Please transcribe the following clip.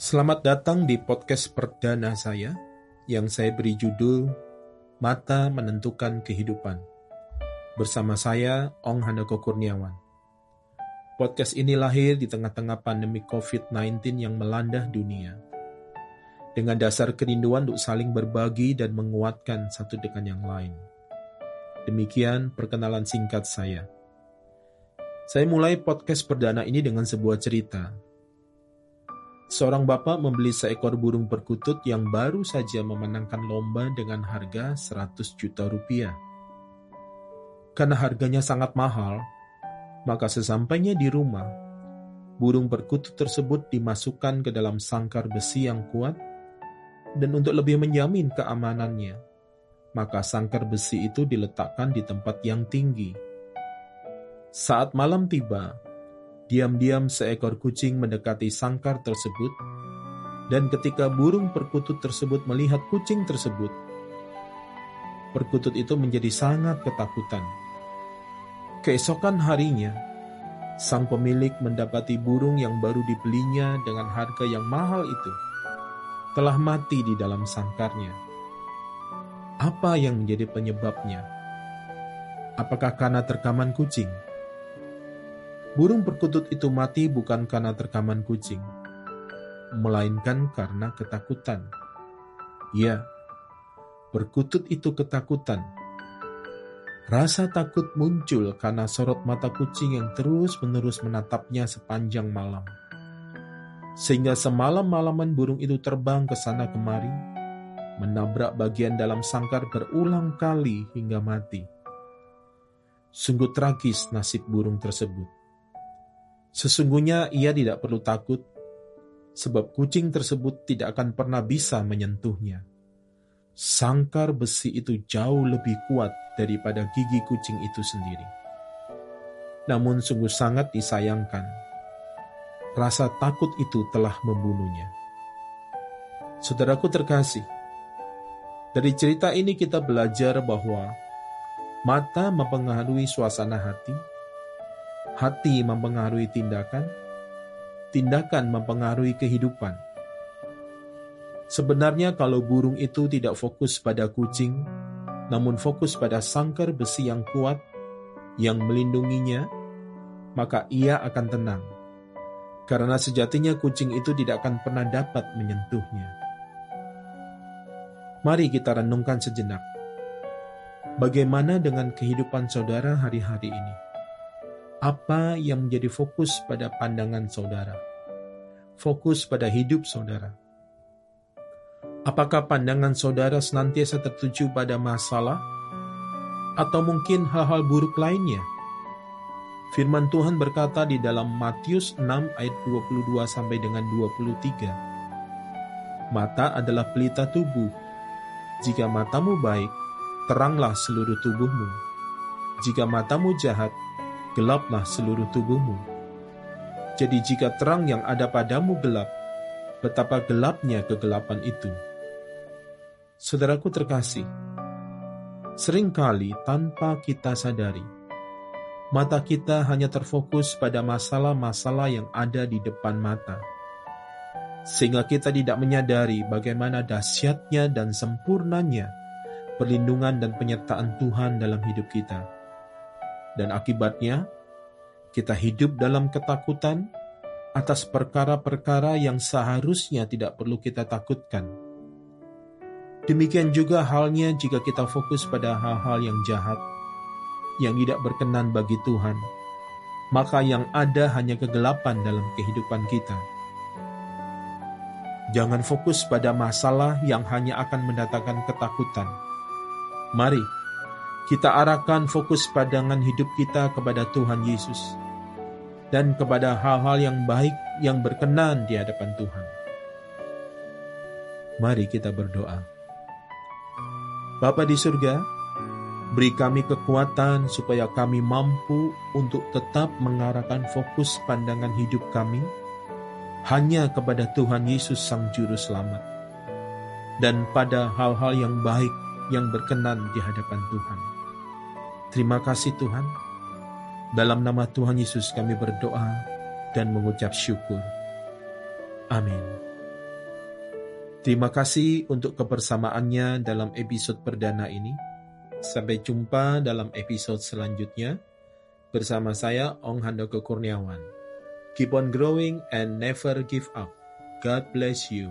Selamat datang di podcast perdana saya yang saya beri judul Mata Menentukan Kehidupan. Bersama saya, Ong Handoko Kurniawan. Podcast ini lahir di tengah-tengah pandemi COVID-19 yang melanda dunia. Dengan dasar kerinduan untuk saling berbagi dan menguatkan satu dengan yang lain. Demikian perkenalan singkat saya. Saya mulai podcast perdana ini dengan sebuah cerita Seorang bapak membeli seekor burung perkutut yang baru saja memenangkan lomba dengan harga 100 juta rupiah. Karena harganya sangat mahal, maka sesampainya di rumah, burung perkutut tersebut dimasukkan ke dalam sangkar besi yang kuat dan untuk lebih menjamin keamanannya, maka sangkar besi itu diletakkan di tempat yang tinggi. Saat malam tiba, Diam-diam seekor kucing mendekati sangkar tersebut, dan ketika burung perkutut tersebut melihat kucing tersebut, perkutut itu menjadi sangat ketakutan. Keesokan harinya, sang pemilik mendapati burung yang baru dibelinya dengan harga yang mahal itu telah mati di dalam sangkarnya. Apa yang menjadi penyebabnya? Apakah karena terkaman kucing? Burung perkutut itu mati bukan karena terkaman kucing, melainkan karena ketakutan. Ya, perkutut itu ketakutan. Rasa takut muncul karena sorot mata kucing yang terus-menerus menatapnya sepanjang malam. Sehingga semalam-malaman burung itu terbang ke sana kemari, menabrak bagian dalam sangkar berulang kali hingga mati. Sungguh tragis nasib burung tersebut. Sesungguhnya ia tidak perlu takut, sebab kucing tersebut tidak akan pernah bisa menyentuhnya. Sangkar besi itu jauh lebih kuat daripada gigi kucing itu sendiri. Namun sungguh sangat disayangkan, rasa takut itu telah membunuhnya. Saudaraku terkasih, dari cerita ini kita belajar bahwa mata mempengaruhi suasana hati, Hati mempengaruhi tindakan, tindakan mempengaruhi kehidupan. Sebenarnya, kalau burung itu tidak fokus pada kucing, namun fokus pada sangkar besi yang kuat yang melindunginya, maka ia akan tenang, karena sejatinya kucing itu tidak akan pernah dapat menyentuhnya. Mari kita renungkan sejenak. Bagaimana dengan kehidupan saudara hari-hari ini? Apa yang menjadi fokus pada pandangan saudara, fokus pada hidup saudara. Apakah pandangan saudara senantiasa tertuju pada masalah, atau mungkin hal-hal buruk lainnya? Firman Tuhan berkata di dalam Matius 6 ayat 22 sampai dengan 23. Mata adalah pelita tubuh. Jika matamu baik, teranglah seluruh tubuhmu. Jika matamu jahat, gelaplah seluruh tubuhmu. Jadi jika terang yang ada padamu gelap, betapa gelapnya kegelapan itu. Saudaraku terkasih, sering kali tanpa kita sadari, mata kita hanya terfokus pada masalah-masalah yang ada di depan mata. Sehingga kita tidak menyadari bagaimana dahsyatnya dan sempurnanya perlindungan dan penyertaan Tuhan dalam hidup kita dan akibatnya kita hidup dalam ketakutan atas perkara-perkara yang seharusnya tidak perlu kita takutkan. Demikian juga halnya jika kita fokus pada hal-hal yang jahat, yang tidak berkenan bagi Tuhan, maka yang ada hanya kegelapan dalam kehidupan kita. Jangan fokus pada masalah yang hanya akan mendatangkan ketakutan. Mari kita arahkan fokus pandangan hidup kita kepada Tuhan Yesus dan kepada hal-hal yang baik yang berkenan di hadapan Tuhan. Mari kita berdoa. Bapa di surga, beri kami kekuatan supaya kami mampu untuk tetap mengarahkan fokus pandangan hidup kami hanya kepada Tuhan Yesus Sang Juru Selamat dan pada hal-hal yang baik yang berkenan di hadapan Tuhan. Terima kasih Tuhan. Dalam nama Tuhan Yesus kami berdoa dan mengucap syukur. Amin. Terima kasih untuk kebersamaannya dalam episode perdana ini. Sampai jumpa dalam episode selanjutnya. Bersama saya, Ong Handoko Kurniawan. Keep on growing and never give up. God bless you.